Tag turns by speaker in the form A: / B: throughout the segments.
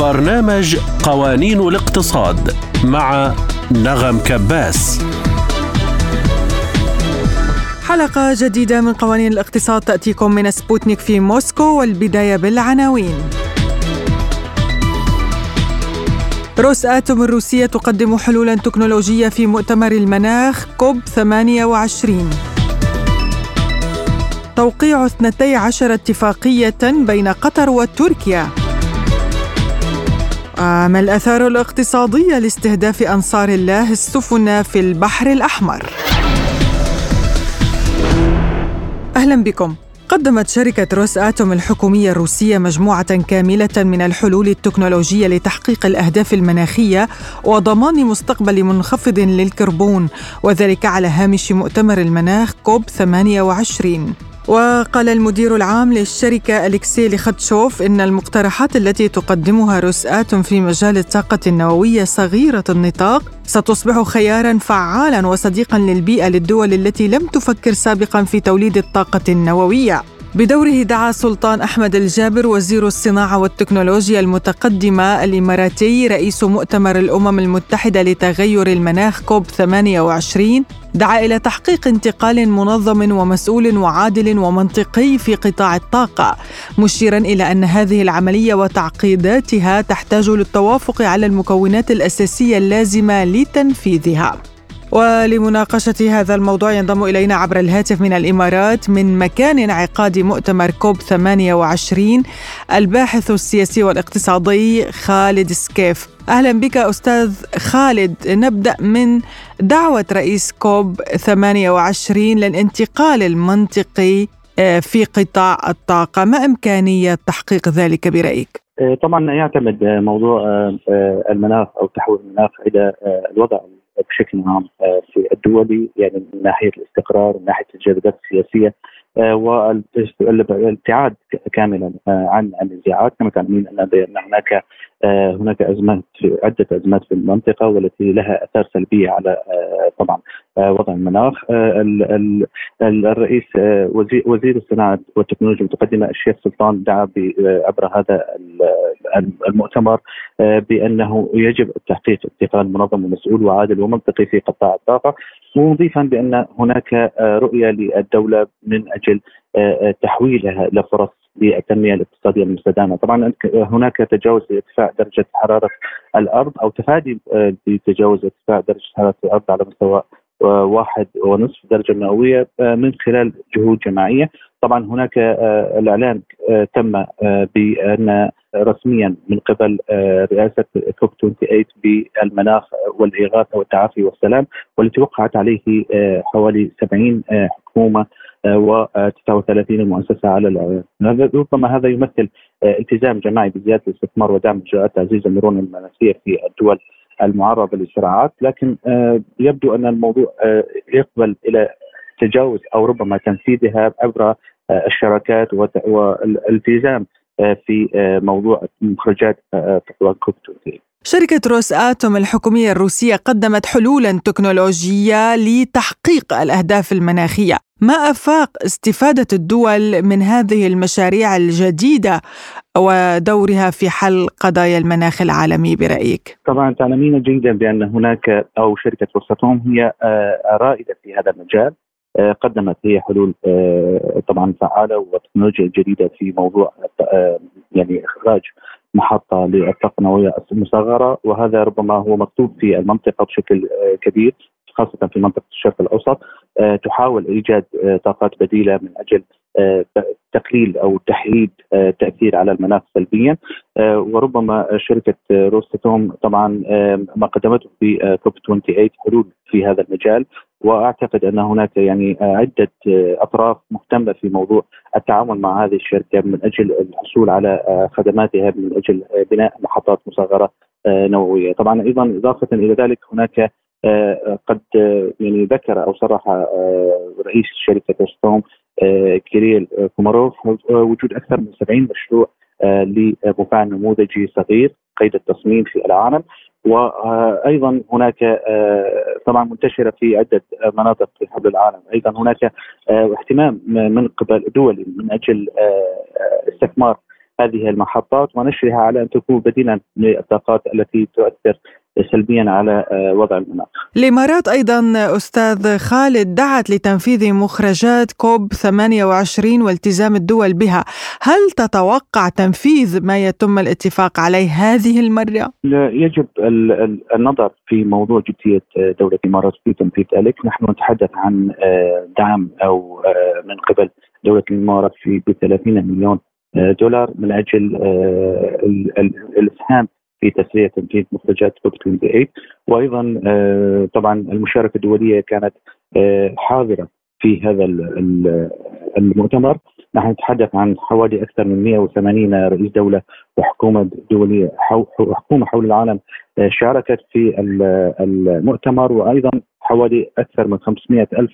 A: برنامج قوانين الاقتصاد مع نغم كباس.
B: حلقة جديدة من قوانين الاقتصاد تأتيكم من سبوتنيك في موسكو والبداية بالعناوين. روس آتوم الروسية تقدم حلولا تكنولوجية في مؤتمر المناخ كوب 28 توقيع 12 اتفاقية بين قطر وتركيا. ما الآثار الاقتصادية لاستهداف أنصار الله السفن في البحر الأحمر؟ أهلا بكم قدمت شركة روس آتوم الحكومية الروسية مجموعة كاملة من الحلول التكنولوجية لتحقيق الأهداف المناخية وضمان مستقبل منخفض للكربون وذلك على هامش مؤتمر المناخ كوب 28 وقال المدير العام للشركة أليكسي لخدشوف إن المقترحات التي تقدمها روسآتوم في مجال الطاقة النووية صغيرة النطاق ستصبح خيارا فعالا وصديقا للبيئة للدول التي لم تفكر سابقا في توليد الطاقة النووية. بدوره دعا سلطان أحمد الجابر وزير الصناعة والتكنولوجيا المتقدمه الإماراتي رئيس مؤتمر الأمم المتحدة لتغير المناخ كوب 28 دعا إلى تحقيق انتقال منظم ومسؤول وعادل ومنطقي في قطاع الطاقة مشيرا إلى أن هذه العملية وتعقيداتها تحتاج للتوافق على المكونات الأساسية اللازمة لتنفيذها. ولمناقشة هذا الموضوع ينضم إلينا عبر الهاتف من الإمارات من مكان انعقاد مؤتمر كوب 28 الباحث السياسي والاقتصادي خالد سكيف. أهلا بك أستاذ خالد. نبدأ من دعوة رئيس كوب 28 للانتقال المنطقي آه، في قطاع الطاقة. ما إمكانية تحقيق ذلك برأيك؟
C: آه، طبعا يعتمد موضوع آه، المناخ أو تحويل المناخ إلى الوضع بشكل عام آه، في الدولي يعني من ناحية الاستقرار من ناحية الجاذبيات السياسية آه، والابتعاد كاملا آه، عن النزاعات كما تعلمين أن هناك هناك أزمات عدة أزمات في المنطقة والتي لها آثار سلبية على طبعا وضع المناخ. الرئيس وزير الصناعة والتكنولوجيا المتقدمة الشيخ سلطان دعا عبر هذا المؤتمر بأنه يجب تحقيق انتقال منظم ومسؤول وعادل ومنطقي في قطاع الطاقة مضيفا بأن هناك رؤية للدولة من أجل تحويلها إلى فرص للتنمية الاقتصادية المستدامة، طبعا هناك تجاوز لارتفاع درجة حرارة الأرض أو تفادي لتجاوز ارتفاع درجة حرارة الأرض على مستوى واحد ونصف درجة مئوية من خلال جهود جماعية. طبعا هناك الإعلان تم بأن رسميا من قبل رئاسة كوب 28 بالمناخ والإغاثة والتعافي والسلام والتي وقعت عليه حوالي 70 حكومة و 39 مؤسسة على الإعلان ربما هذا يمثل التزام جماعي بزيادة الاستثمار ودعم إجراءات تعزيز المرونة المناخية في الدول المعرضة للصراعات. لكن آه، يبدو أن الموضوع آه، يقبل إلى تجاوز أو ربما تنفيذها عبر آه، الشراكات والالتزام في موضوع مخرجات كوب
B: شركة روس آتوم الحكومية الروسية قدمت حلولا تكنولوجية لتحقيق الأهداف المناخية ما أفاق استفادة الدول من هذه المشاريع الجديدة ودورها في حل قضايا المناخ العالمي برأيك؟
C: طبعا تعلمين جيدا بأن هناك أو شركة روساتوم هي آه، رائدة في هذا المجال آه، قدمت هي حلول آه، طبعا فعالة وتكنولوجيا جديدة في موضوع يعني إخراج محطة للطاقه النوويه المصغرة وهذا ربما هو مطلوب في المنطقة بشكل كبير خاصة في منطقة الشرق الأوسط. آه، تحاول إيجاد آه، طاقات بديلة من أجل آه، تقليل أو تحييد التاثير على المناخ سلبيا. وربما شركة روستاتوم طبعا ما قدمته في كوب 28 حلول في هذا المجال. وأعتقد أن هناك يعني عدة أطراف مهتمة في موضوع التعامل مع هذه الشركة من أجل الحصول على خدماتها من أجل بناء محطات مصغرة نووية، طبعا أيضا إضافة إلى ذلك هناك آه، قد آه، يعني ذكر أو صرح آه، رئيس شركة روساتوم كيريل كوماروف وجود أكثر من 70 مشروع لمفاعل نموذجي صغير قيد التصميم في العالم. وأيضا هناك طبعا منتشرة في عدة مناطق حول العالم، أيضا هناك اهتمام من قبل دول من أجل استثمار هذه المحطات ونشرها على أن تكون بديلا للطاقات التي تؤثر سلبيا على آه، وضع المناخ.
B: الإمارات أيضا أستاذ خالد دعت لتنفيذ مخرجات كوب 28 والتزام الدول بها، هل تتوقع تنفيذ ما يتم الاتفاق عليه هذه المرة؟
C: يجب النظر في موضوع جدية آه، دولة الإمارات في تنفيذ ذلك، نحن نتحدث عن آه، دعم أو من قبل دولة الإمارات في ب 30 مليون دولار من أجل الإسهام في تسريع تنفيذ مخرجات كوب 28 وأيضا آه، طبعا المشاركة الدولية كانت آه، حاضرة في هذا المؤتمر. نحن نتحدث عن حوالي أكثر من 180 رئيس دولة وحكومة دولية وحكومه حول العالم آه، شاركت في المؤتمر. وأيضا حوالي أكثر من 500 ألف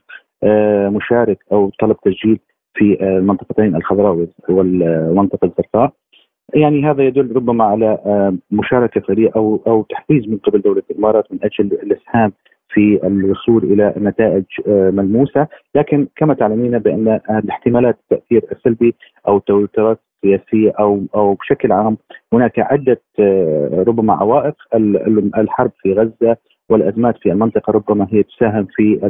C: مشارك أو طلب تسجيل في المنطقتين الخضراء والمنطقة الزرقاء. يعني هذا يدل ربما على آه، مشاركة فريق أو أو تحفيز من قبل دولة الإمارات من أجل الإسهام في الوصول إلى نتائج آه، ملموسة، لكن كما تعلمين بأن احتمالات التأثير السلبي أو التوترات السياسيه أو أو بشكل عام هناك عدة آه، ربما عوائق. الحرب في غزة والأزمات في المنطقة ربما هي تساهم في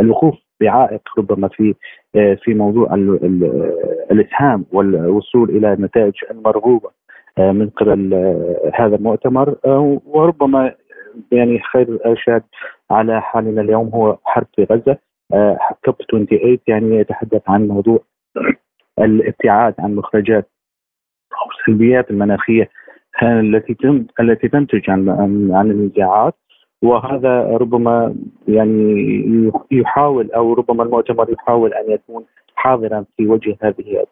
C: الوقوف بعائق ربما في آه، في موضوع الإسهام والوصول إلى النتائج المرغوبة آه، من قبل آه، هذا المؤتمر. وربما يعني خير ارشاد على حالنا اليوم هو حرب في غزة. كوب 28 يعني يتحدث عن موضوع الابتعاد عن مخرجات أو السلبيات المناخية التي التي تنتج عن عن النزاعات وهذا ربما يعني يحاول أو ربما المؤتمر يحاول أن يكون حاضرا في وجه هذه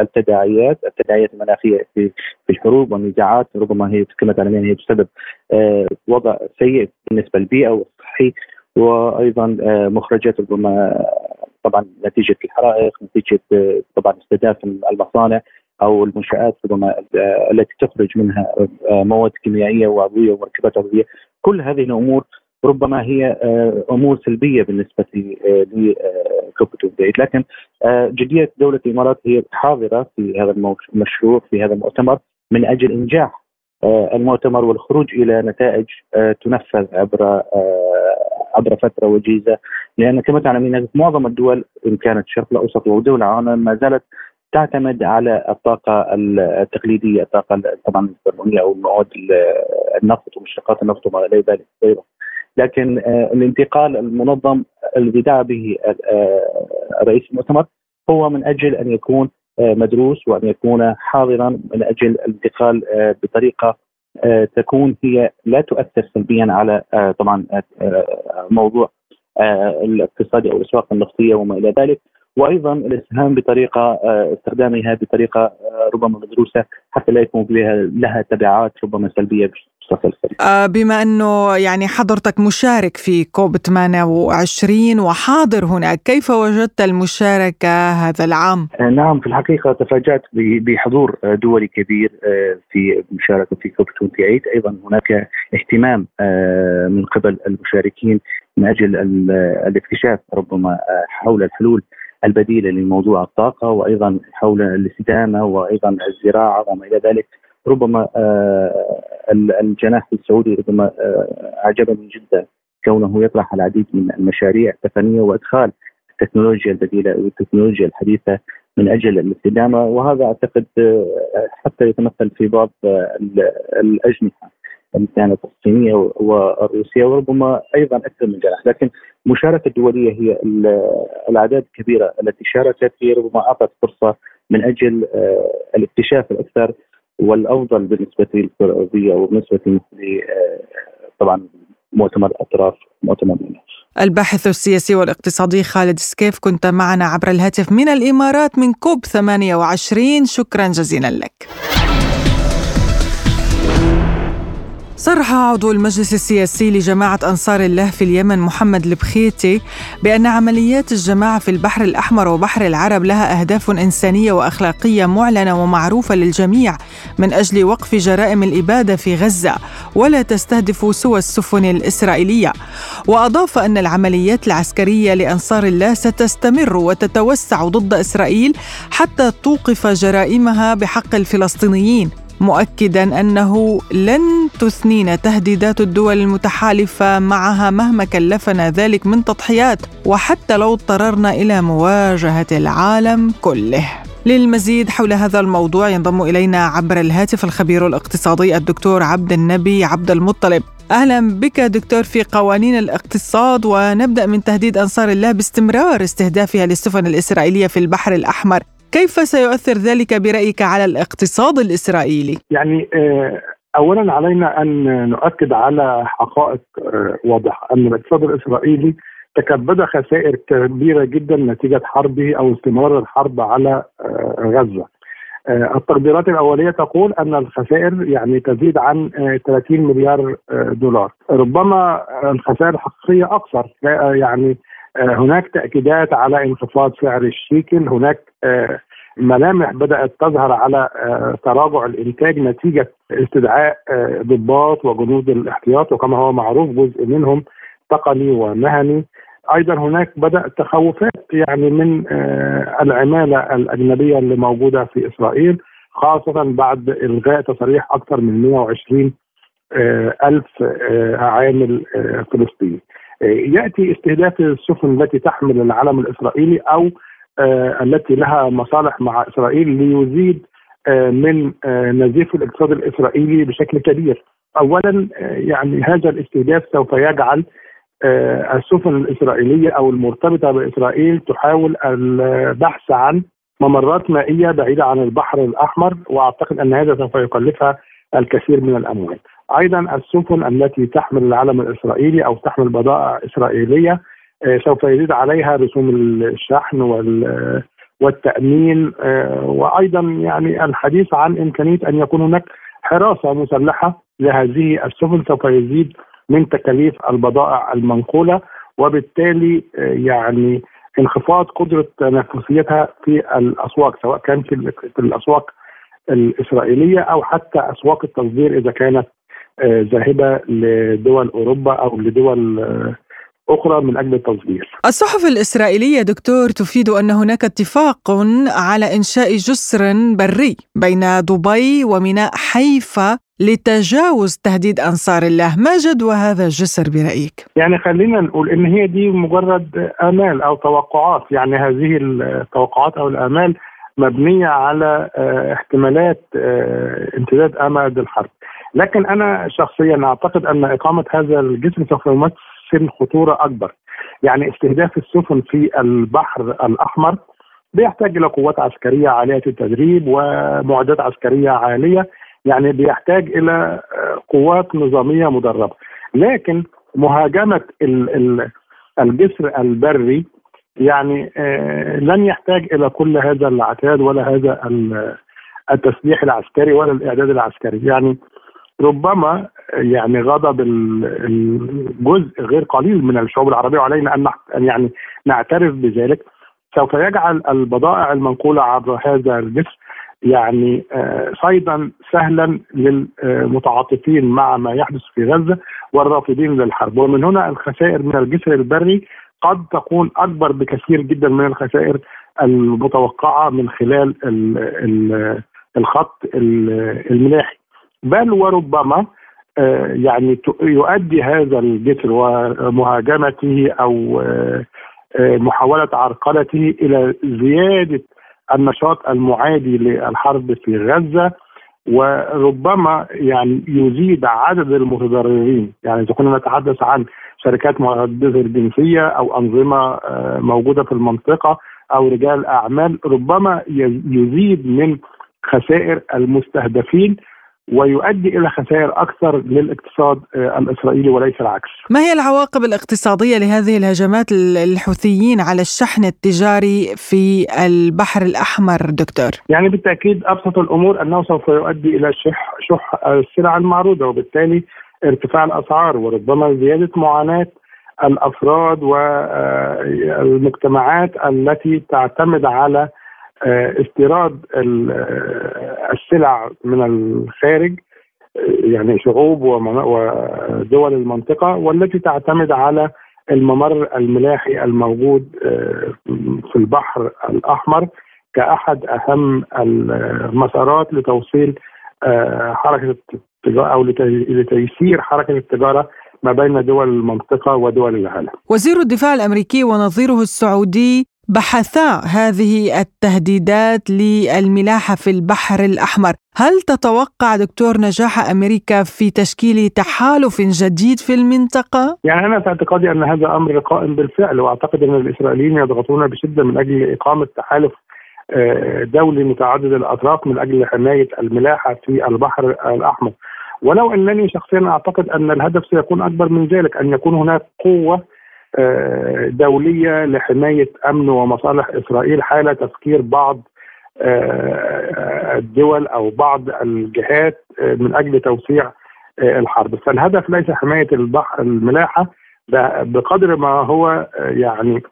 C: التداعيات، التداعيات المناخية في في الحروب والنزاعات. ربما هي كما تعلمين هي تسبب آه، وضع سيء بالنسبة للبيئة والصحي وأيضا آه، مخرجات ربما طبعا نتيجة الحرائق، نتيجة آه، طبعا استهداف المصانع. أو المنشآت ربما التي تخرج منها مواد كيميائية وعضويه ومركبات عضويه كل هذه الأمور ربما هي آه، أمور سلبية بالنسبة لكوب آه، لكن آه، جدية دولة الإمارات هي حاضرة في هذا المشروع في هذا المؤتمر من أجل إنجاح المؤتمر والخروج إلى نتائج تنفذ عبر عبر فترة وجيزة. لأن كما تعلمين معظم الدول إن كانت الشرق الأوسط ودول العالم ما زالت تعتمد على الطاقة التقليدية الطاقة طبعا الكربونيه أو مواد النفط ومشتقات النفط وما إلى ذلك لكن آه، الانتقال المنظم الذي دعا به آه، رئيس المؤتمر هو من أجل أن يكون آه، مدروس وأن يكون حاضرا من أجل الانتقال بطريقة تكون هي لا تؤثر سلبيا على طبعا موضوع الاقتصادي أو الأسواق النفطية وما إلى ذلك. وأيضا الإسهام بطريقة آه، استخدامها بطريقة آه، ربما مدروسة حتى لا يكون لها لها تبعات ربما سلبية
B: آه بما أنه يعني حضرتك مشارك في كوب 28 وحاضر هناك، كيف وجدت المشاركة هذا العام؟
C: نعم في الحقيقة تفاجأت بحضور دولي كبير في المشاركه في كوب 28 أيضا هناك اهتمام من قبل المشاركين من أجل الاكتشاف ربما حول الحلول البديله لموضوع الطاقة وأيضا حول الاستدامة وأيضا الزراعة وما إلى ذلك. ربما آه، الجناح السعودي ربما آه، أعجبني جدا كونه يطرح العديد من المشاريع التقنية وإدخال التكنولوجيا البديلة والتكنولوجيا الحديثة من أجل الاستدامة. وهذا أعتقد آه، حتى يتمثل في بعض الأجنحة. كانت الصينيه والروسية وربما أيضا أكثر من جناح. لكن المشاركه الدولية هي الأعداد الكبيرة التي شاركت هي ربما أعطت فرصة من أجل آه، الاكتشاف الأكثر والأفضل بالنسبة للكره الارضيه وبالنسبه آه، طبعا مؤتمر الأطراف مؤتمر
B: الباحث السياسي والاقتصادي خالد سكيف كنت معنا عبر الهاتف من الإمارات من كوب 28 شكرا جزيلا لك. صرح عضو المجلس السياسي لجماعة أنصار الله في اليمن محمد البخيتي بأن عمليات الجماعة في البحر الأحمر وبحر العرب لها أهداف إنسانية وأخلاقية معلنة ومعروفة للجميع من أجل وقف جرائم الإبادة في غزة ولا تستهدف سوى السفن الإسرائيلية. وأضاف أن العمليات العسكرية لأنصار الله ستستمر وتتوسع ضد إسرائيل حتى توقف جرائمها بحق الفلسطينيين. مؤكدا أنه لن تثنينا تهديدات الدول المتحالفة معها مهما كلفنا ذلك من تضحيات وحتى لو اضطررنا إلى مواجهة العالم كله. للمزيد حول هذا الموضوع ينضم إلينا عبر الهاتف الخبير الاقتصادي الدكتور عبد النبي عبد المطلب. أهلا بك دكتور في قوانين الاقتصاد ونبدأ من تهديد أنصار الله باستمرار استهدافها للسفن الإسرائيلية في البحر الأحمر. كيف سيؤثر ذلك برأيك على الاقتصاد الإسرائيلي؟
D: يعني آه، أولا علينا أن نؤكد على حقائق آه، واضحة. أن الاقتصاد الإسرائيلي تكبد خسائر كبيرة جدا نتيجة حربه أو استمرار الحرب على آه، غزة. التقديرات الأولية تقول أن الخسائر يعني تزيد عن 30 مليار دولار. ربما الخسائر الحقيقية أكثر يعني هناك تأكيدات على انخفاض سعر الشيكل هناك آه، ملامح بدأت تظهر على آه، تراجع الإنتاج نتيجة استدعاء ضباط وجنود الاحتياط وكما هو معروف جزء منهم تقني ومهني. أيضا هناك بدأت تخوفات يعني من العمالة الأجنبية اللي موجودة في إسرائيل خاصة بعد إلغاء تصاريح أكثر من 120 ألف عامل فلسطيني. يأتي استهداف السفن التي تحمل العلم الإسرائيلي أو آه، التي لها مصالح مع إسرائيل ليزيد آه، من آه، نزيف الاقتصاد الإسرائيلي بشكل كبير. اولا يعني هذا الاستهداف سوف يجعل السفن الإسرائيلية أو المرتبطة بإسرائيل تحاول البحث عن ممرات مائية بعيدة عن البحر الأحمر وأعتقد أن هذا سوف يكلفها الكثير من الأموال. أيضا السفن التي تحمل العلم الإسرائيلي أو تحمل بضائع إسرائيلية آه، سوف يزيد عليها رسوم الشحن والتأمين آه، وأيضا يعني الحديث عن إمكانية أن يكون هناك حراسة مسلحة لهذه السفن سوف يزيد من تكاليف البضائع المنقولة وبالتالي آه، يعني انخفاض قدرة تنافسيتها في الأسواق سواء كان في الأسواق الإسرائيلية أو حتى أسواق التصدير إذا كانت ذاهبة لدول أوروبا أو لدول آه، أخرى من أجل التصدير.
B: الصحف الإسرائيلية دكتور تفيد أن هناك اتفاق على إنشاء جسر بري بين دبي وميناء حيفا لتجاوز تهديد أنصار الله، ما جدوى هذا الجسر برأيك؟
D: يعني خلينا نقول إن هي دي مجرد آمال أو توقعات، يعني هذه التوقعات أو الآمال مبنية على آه، احتمالات امتداد امد الحرب. لكن أنا شخصيا أعتقد أن إقامة هذا الجسر سوف يمثل خطورة أكبر. يعني استهداف السفن في البحر الأحمر بيحتاج إلى قوات عسكرية عالية التدريب ومعدات عسكرية عالية. يعني بيحتاج إلى قوات نظامية مدربة. لكن مهاجمة الجسر البري يعني آه، لن يحتاج إلى كل هذا العتاد ولا هذا التسليح العسكري ولا الإعداد العسكري. يعني ربما يعني غضب الجزء غير قليل من الشعوب العربية وعلينا أن يعني نعترف بذلك. سوف يجعل البضائع المنقولة عبر هذا الجسر يعني آه، صيدا سهلا للمتعاطفين مع ما يحدث في غزة والرافضين للحرب. ومن هنا الخسائر من الجسر البري قد تكون أكبر بكثير جدا من الخسائر المتوقعة من خلال الخط الملاحي. بل وربما آه، يعني يؤدي هذا الجسر ومهاجمته أو آه، آه، محاولة عرقلته إلى زيادة النشاط المعادي للحرب في غزة وربما يعني يزيد عدد المتضررين. يعني إذا كنا نتحدث عن شركات مهدده الجنسيه أو أنظمة موجودة في المنطقة أو رجال أعمال ربما يزيد من خسائر المستهدفين ويؤدي إلى خسائر أكثر للاقتصاد آه، الإسرائيلي وليس العكس.
B: ما هي العواقب الاقتصادية لهذه الهجمات الحوثيين على الشحن التجاري في البحر الأحمر دكتور؟
D: يعني بالتأكيد أبسط الأمور أنه سوف يؤدي إلى شح شح السلع المعروضة وبالتالي ارتفاع الأسعار وربما زيادة معاناة الأفراد والمجتمعات التي تعتمد على استيراد السلع من الخارج يعني شعوب ودول المنطقة والتي تعتمد على الممر الملاحي الموجود في البحر الأحمر كأحد أهم المسارات لتوصيل حركة التجاره أو لتيسير حركة التجارة ما بين دول المنطقة ودول العالم.
B: وزير الدفاع الأمريكي ونظيره السعودي بحثا هذه التهديدات للملاحة في البحر الأحمر، هل تتوقع دكتور نجاح أمريكا في تشكيل تحالف جديد في المنطقة؟
D: يعني أنا في اعتقادي أن هذا أمر قائم بالفعل وأعتقد أن الإسرائيليين يضغطون بشدة من أجل إقامة تحالف آه، دولي متعدد الأطراف من أجل حماية الملاحة في البحر الأحمر ولو أنني شخصيا أعتقد أن الهدف سيكون أكبر من ذلك أن يكون هناك آه، دولية لحماية أمن ومصالح إسرائيل حال تفكير بعض آه، الدول أو بعض الجهات من أجل توسيع الحرب. فالهدف ليس حماية البحر الملاحة بقدر ما هو يعني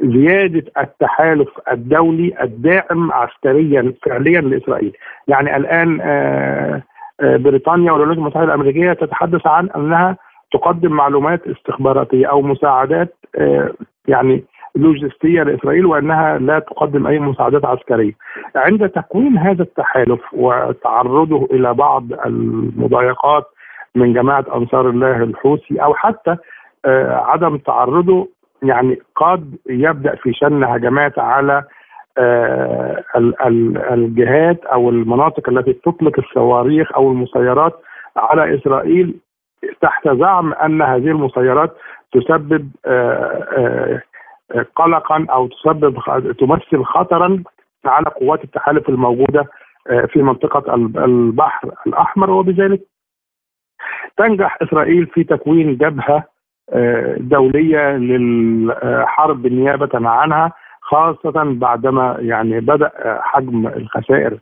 D: زيادة التحالف الدولي الداعم عسكريا فعليا لإسرائيل، يعني الآن آه، آه، بريطانيا والولايات المتحدة الأمريكية تتحدث عن أنها تقدم معلومات استخباراتية أو مساعدات آه، يعني لوجستية لإسرائيل وأنها لا تقدم أي مساعدات عسكرية. عند تكوين هذا التحالف وتعرضه إلى بعض المضايقات من جماعة أنصار الله الحوثي أو حتى عدم تعرضه يعني قد يبدأ في شن هجمات على آه، الجهات أو المناطق التي تطلق الصواريخ أو المسيرات على إسرائيل تحت زعم أن هذه المسيرات تسبب آه، آه، قلقا أو تسبب تمثل خطرا على قوات التحالف الموجودة في منطقة البحر الأحمر وبذلك. تنجح إسرائيل في تكوين جبهة دولية للحرب نيابة عنها خاصة بعدما يعني بدأ حجم الخسائر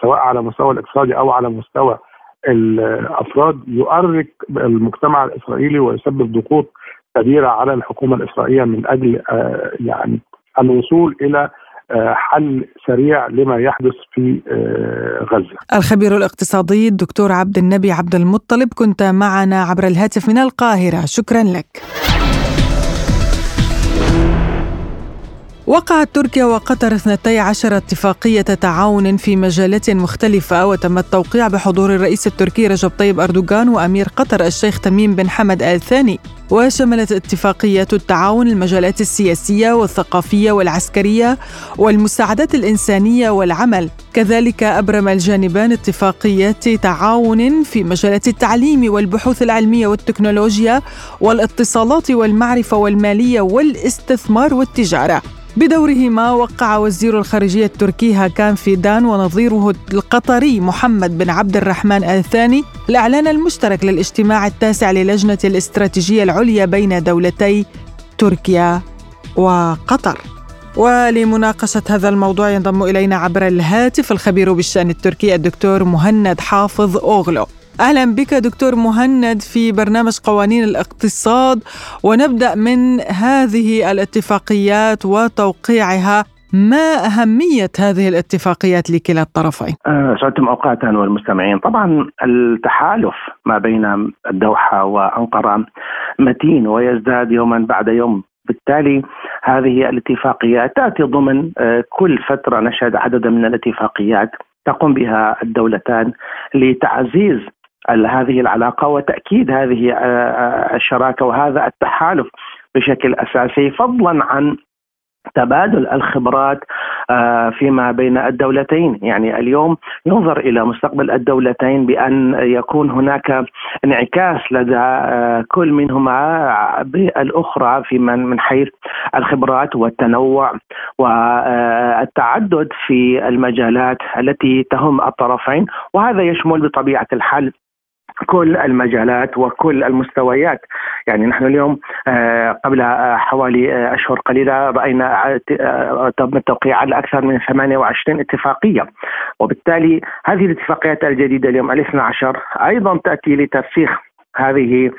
D: سواء على مستوى الاقتصادي أو على مستوى الأفراد يؤرق المجتمع الإسرائيلي ويسبب ضغوط كبيرة على الحكومة الإسرائيلية من أجل يعني الوصول إلى حل سريع لما يحدث في آه، غزة.
B: الخبير الاقتصادي الدكتور عبد النبي عبد المطلب كنت معنا عبر الهاتف من القاهرة، شكرا لك. وقعت تركيا وقطر 12 اتفاقية تعاون في مجالات مختلفة وتم التوقيع بحضور الرئيس التركي رجب طيب أردوغان وأمير قطر الشيخ تميم بن حمد آل ثاني. وشملت اتفاقيات التعاون المجالات السياسية والثقافية والعسكرية والمساعدات الإنسانية والعمل. كذلك أبرم الجانبان اتفاقيات تعاون في مجالات التعليم والبحوث العلمية والتكنولوجيا والاتصالات والمعرفة والمالية والاستثمار والتجارة. بدورهما وقع وزير الخارجية التركي هاكان فيدان ونظيره القطري محمد بن عبد الرحمن الثاني الإعلان المشترك للاجتماع التاسع للجنة الاستراتيجية العليا بين دولتي تركيا وقطر. ولمناقشة هذا الموضوع ينضم إلينا عبر الهاتف الخبير بالشأن التركي الدكتور مهند حافظ أوغلو. أهلا بك دكتور مهند في برنامج قوانين الاقتصاد ونبدأ من هذه الاتفاقيات وتوقيعها. ما أهمية هذه الاتفاقيات لكلا الطرفين؟
E: أه سعدتم أوقاتا والمستمعين. طبعا التحالف ما بين الدوحة وأنقرة متين ويزداد يوما بعد يوم. بالتالي هذه الاتفاقيات تأتي ضمن أه، كل فترة نشهد عددا من الاتفاقيات تقوم بها الدولتان لتعزيز هذه العلاقة وتأكيد هذه آه، آه، الشراكة وهذا التحالف بشكل أساسي فضلا عن تبادل الخبرات آه، فيما بين الدولتين. يعني اليوم ينظر إلى مستقبل الدولتين بأن يكون هناك انعكاس لدى كل منهما بالأخرى في من من حيث الخبرات والتنوع والتعدد في المجالات التي تهم الطرفين وهذا يشمل بطبيعة الحال كل المجالات وكل المستويات. يعني نحن اليوم آه، قبل آه، حوالي آه، أشهر قليلة رأينا تم التوقيع على أكثر من 28 اتفاقية. وبالتالي هذه الاتفاقيات الجديدة اليوم الاثنى عشر أيضا تأتي لترسيخ هذه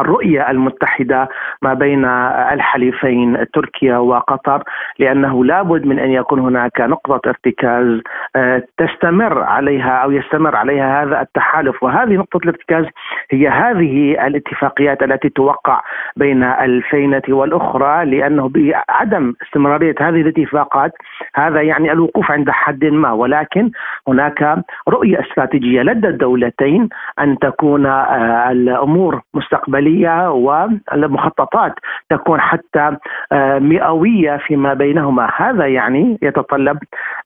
E: الرؤية المتحدة ما بين الحليفين تركيا وقطر لأنه لابد من أن يكون هناك نقطة ارتكاز آه، تستمر عليها أو يستمر عليها هذا التحالف. وهذه نقطة الارتكاز هي هذه الاتفاقيات التي توقع بين الفينة والأخرى لأنه بعدم استمرارية هذه الاتفاقات هذا يعني الوقوف عند حد ما. ولكن هناك رؤية استراتيجية لدى الدولتين أن تكون آه، الأمور مستقبليه والمخططات تكون حتى آه، مئوية فيما بينهما هذا يعني يتطلب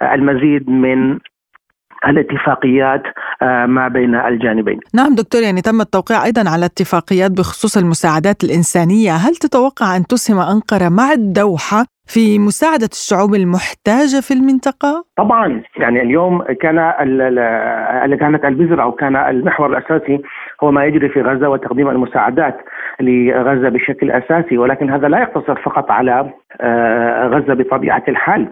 E: المزيد من الاتفاقيات آه، ما بين الجانبين.
B: نعم دكتور يعني تم التوقيع أيضا على اتفاقيات بخصوص المساعدات الإنسانية، هل تتوقع أن تسهم أنقرة مع الدوحة في مساعدة الشعوب المحتاجة في المنطقة؟
E: طبعا يعني اليوم كان كانت البذرة أو كان المحور الأساسي هو ما يجري في غزة وتقديم المساعدات لغزة بشكل أساسي ولكن هذا لا يقتصر فقط على آه، غزة بطبيعة الحال.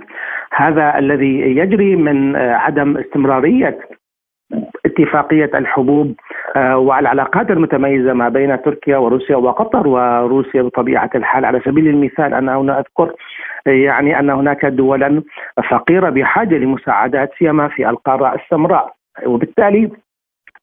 E: هذا الذي يجري من آه، عدم استمرارية اتفاقية الحبوب آه، والعلاقات المتميزة ما بين تركيا وروسيا وقطر وروسيا بطبيعة الحال. على سبيل المثال أنا هنا أذكر يعني أن هناك دولا فقيرة بحاجة لمساعدات سيما في القارة السمراء. وبالتالي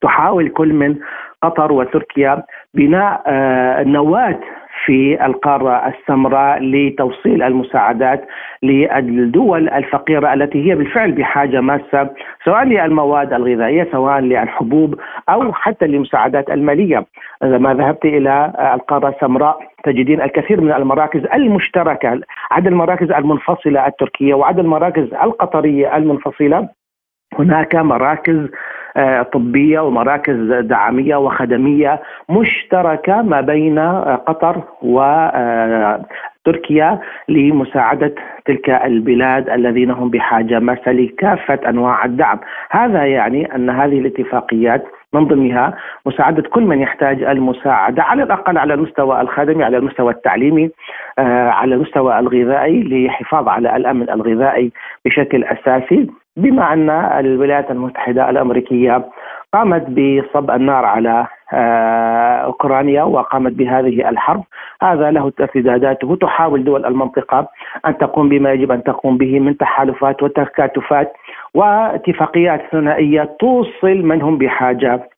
E: تحاول كل من قطر وتركيا بناء آه، نواة في القارة السمراء لتوصيل المساعدات للدول الفقيرة التي هي بالفعل بحاجة ماسة سواء للمواد الغذائية سواء للحبوب أو حتى للمساعدات المالية. ما ذهبت إلى القارة السمراء تجدين الكثير من المراكز المشتركة عدد المراكز المنفصلة التركية وعدد المراكز القطرية المنفصلة هناك مراكز آه، طبية ومراكز دعميه وخدمية مشتركة ما بين آه، قطر وتركيا آه، لمساعدة تلك البلاد الذين هم بحاجة ماسه لكافه أنواع الدعم، هذا يعني أن هذه الاتفاقيات من ضمنها مساعدة كل من يحتاج المساعدة على الأقل على المستوى الخدمي على المستوى التعليمي على المستوى الغذائي للحفاظ على الأمن الغذائي بشكل أساسي. بما أن الولايات المتحدة الأمريكية قامت بصب النار على آه، أوكرانيا وقامت بهذه الحرب. هذا له ارتداداته تحاول دول المنطقة أن تقوم بما يجب أن تقوم به من تحالفات وتكاتفات واتفاقيات ثنائية توصل من هم بحاجة.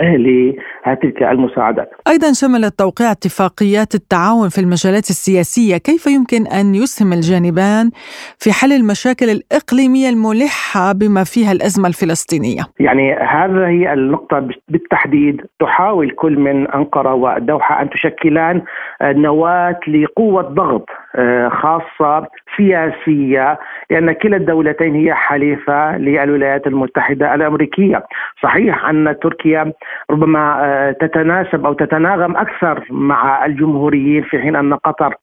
E: لتلك المساعدات.
B: أيضا شملت توقيع اتفاقيات التعاون في المجالات السياسية، كيف يمكن أن يسهم الجانبان في حل المشاكل الإقليمية الملحة بما فيها الأزمة الفلسطينية؟
E: يعني هذه هي النقطة بالتحديد تحاول كل من أنقرة والدوحه أن تشكلان نواة لقوة ضغط آه، خاصة سياسية لأن كلا الدولتين هي حليفة للولايات المتحدة الأمريكية، صحيح أن تركيا ربما آه، تتناسب أو تتناغم أكثر مع الجمهوريين في حين أن قطر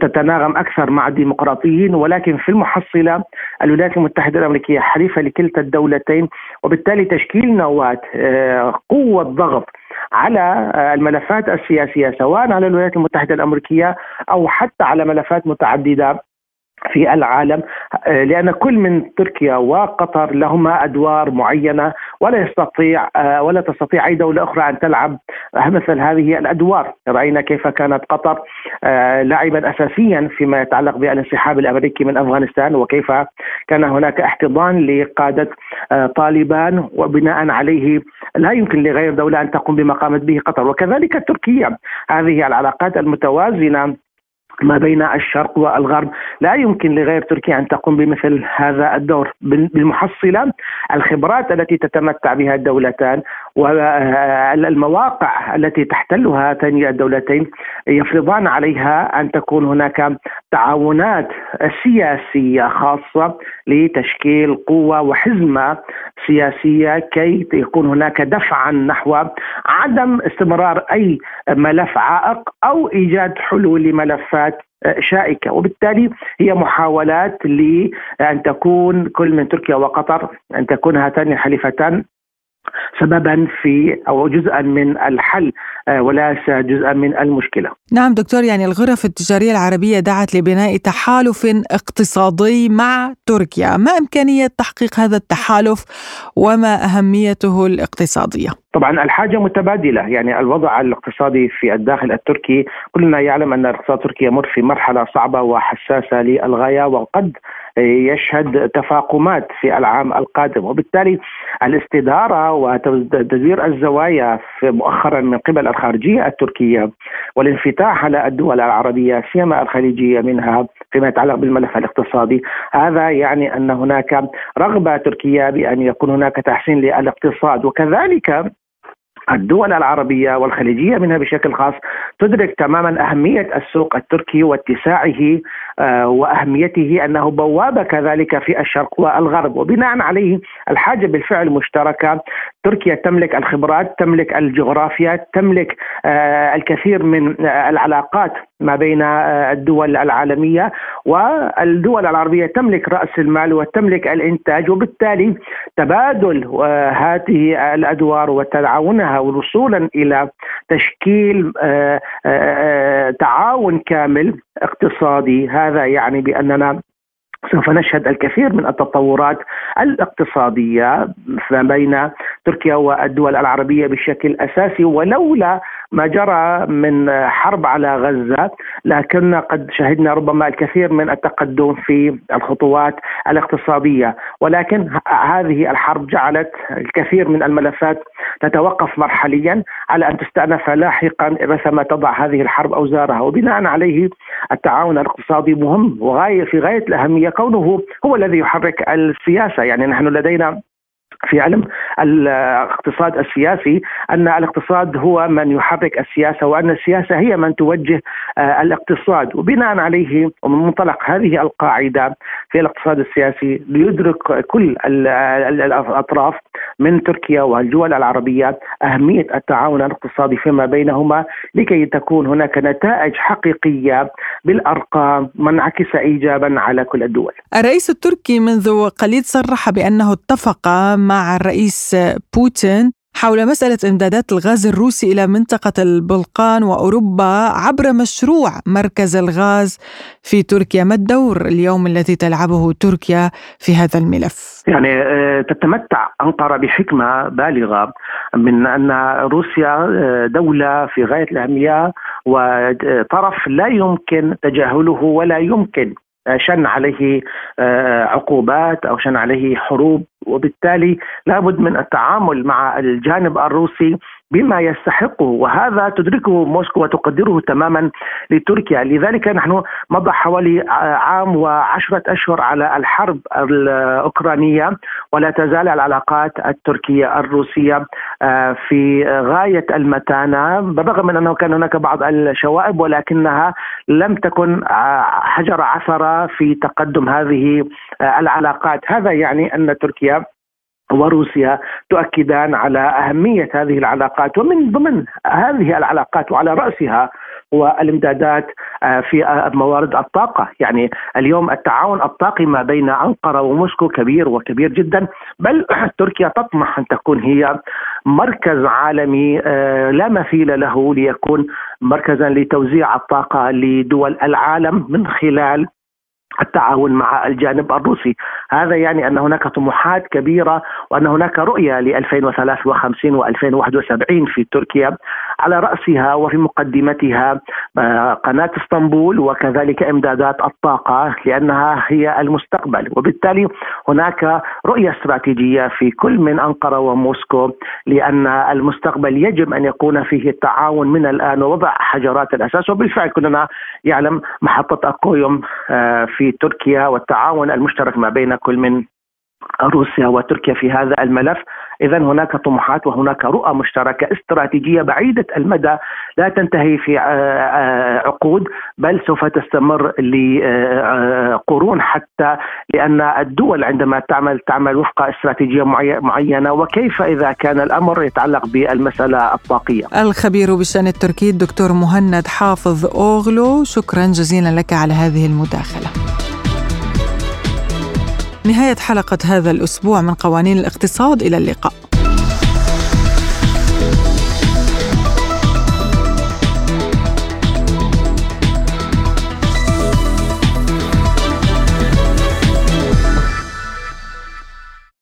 E: تتناغم أكثر مع الديمقراطيين ولكن في المحصلة الولايات المتحدة الأمريكية حليفة لكلتا الدولتين وبالتالي تشكيل نواة آه، قوة ضغط على الملفات السياسية سواء على الولايات المتحدة الأمريكية أو حتى على ملفات متعددة. في العالم آه، لأن كل من تركيا وقطر لهما أدوار معينة ولا يستطيع آه، ولا تستطيع أي دولة أخرى أن تلعب مثل هذه الأدوار، رأينا كيف كانت قطر آه، لاعبا اساسيا فيما يتعلق بالانسحاب الأمريكي من أفغانستان وكيف كان هناك احتضان لقادة طالبان وبناء عليه لا يمكن لغير دولة أن تقوم بما قامت به قطر. وكذلك تركيا هذه العلاقات المتوازنة ما بين الشرق والغرب. لا يمكن لغير تركيا أن تقوم بمثل هذا الدور. بالمحصلة الخبرات التي تتمتع بها الدولتان والمواقع التي تحتلها هاتين الدولتين يفرضان عليها أن تكون هناك تعاونات سياسية خاصة لتشكيل قوة وحزمة سياسية كي يكون هناك دفعا نحو عدم استمرار أي ملف عائق أو إيجاد حلول لملفات شائكة. وبالتالي هي محاولات لأن تكون كل من تركيا وقطر أن تكون هاتان الحليفتان سببا في أو جزءا من الحل آه، وليس جزءا من المشكلة.
B: نعم دكتور يعني الغرف التجارية العربية دعت لبناء تحالف اقتصادي مع تركيا، ما إمكانية تحقيق هذا التحالف وما أهميته الاقتصادية؟
E: طبعا الحاجة متبادلة يعني الوضع الاقتصادي في الداخل التركي كلنا يعلم أن الاقتصاد التركي يمر في مرحلة صعبة وحساسة للغاية وقد يشهد تفاقمات في العام القادم. وبالتالي الاستدارة وتدبير الزوايا مؤخرا من قبل الخارجية التركية والانفتاح على الدول العربية سيما الخليجية منها فيما يتعلق بالملف الاقتصادي. هذا يعني أن هناك رغبة تركية بأن يكون هناك تحسين للاقتصاد. وكذلك الدول العربية والخليجية منها بشكل خاص تدرك تماما أهمية السوق التركي واتساعه آه، وأهميته أنه بوابة كذلك في الشرق والغرب. وبناء عليه الحاجة بالفعل مشتركة. تركيا تملك الخبرات تملك الجغرافيا تملك آه، الكثير من آه، العلاقات ما بين الدول العالمية. والدول العربية تملك رأس المال وتملك الإنتاج. وبالتالي تبادل هذه الأدوار وتعاونها وصولا إلى تشكيل تعاون كامل اقتصادي. هذا يعني بأننا سوف نشهد الكثير من التطورات الاقتصادية ما بين تركيا والدول العربية بشكل أساسي ولولا ما جرى من حرب على غزة لكن قد شهدنا ربما الكثير من التقدم في الخطوات الاقتصادية. ولكن هذه الحرب جعلت الكثير من الملفات تتوقف مرحليا على أن تستأنف لاحقا رثما تضع هذه الحرب أوزارها. وبناء عليه التعاون الاقتصادي مهم وغايه في غاية الأهمية كونه هو الذي يحرك السياسة. يعني نحن لدينا في علم الاقتصاد السياسي أن الاقتصاد هو من يحرك السياسة وأن السياسة هي من توجه آه، الاقتصاد وبناء عليه ومن منطلق هذه القاعدة في الاقتصاد السياسي ليدرك كل الأطراف من تركيا والدول العربية أهمية التعاون الاقتصادي فيما بينهما لكي تكون هناك نتائج حقيقية بالأرقام منعكسه ايجابا على كل الدول.
B: الرئيس التركي منذ قليل صرح بأنه اتفق مع الرئيس بوتين حول مسألة إمدادات الغاز الروسي إلى منطقة البلقان وأوروبا عبر مشروع مركز الغاز في تركيا ما الدور اليوم الذي تلعبه تركيا في هذا الملف؟
E: يعني آه، تتمتع أنقرة بحكمة بالغة من أن روسيا آه، دولة في غاية الأهمية وطرف لا يمكن تجاهله ولا يمكن شن عليه آه، عقوبات أو شن عليه حروب. وبالتالي لابد من التعامل مع الجانب الروسي بما يستحقه وهذا تدركه موسكو وتقدره تماما لتركيا. لذلك نحن مضى حوالي عام وعشرة أشهر على الحرب الأوكرانية ولا تزال العلاقات التركية الروسية آه، في غاية المتانة. بالرغم من أنه كان هناك بعض الشوائب ولكنها لم تكن آه، حجر عثرة في تقدم هذه آه، العلاقات. هذا يعني أن تركيا وروسيا تؤكدان على أهمية هذه العلاقات ومن ضمن هذه العلاقات وعلى رأسها والامدادات آه، في موارد الطاقة، يعني اليوم التعاون الطاقي ما بين أنقرة وموسكو كبير وكبير جدا، بل تركيا تطمح أن تكون هي مركز عالمي آه، لا مثيل له ليكون مركزا لتوزيع الطاقة لدول العالم من خلال التعاون مع الجانب الروسي. هذا يعني أن هناك طموحات كبيرة وأن هناك رؤية ل 2053 و2071 في تركيا على رأسها وفي مقدمتها آه، قناة إسطنبول وكذلك إمدادات الطاقة لأنها هي المستقبل. وبالتالي هناك رؤية استراتيجية في كل من أنقرة وموسكو لأن المستقبل يجب أن يكون فيه التعاون من الآن ووضع حجرات الأساس. وبالفعل كلنا يعلم محطة أكويوم آه، في في تركيا والتعاون المشترك ما بين كل من روسيا وتركيا في هذا الملف اذا هناك طموحات وهناك رؤى مشتركة استراتيجية بعيدة المدى لا تنتهي في آه، آه، عقود بل سوف تستمر لقرون حتى لأن الدول عندما تعمل تعمل وفق استراتيجية معينة وكيف إذا كان الأمر يتعلق بالمسألة الطاقية.
B: الخبير بالشأن التركي الدكتور مهند حافظ أوغلو شكرا جزيلا لك على هذه المداخلة. نهاية حلقة هذا الأسبوع من قوانين الاقتصاد إلى اللقاء.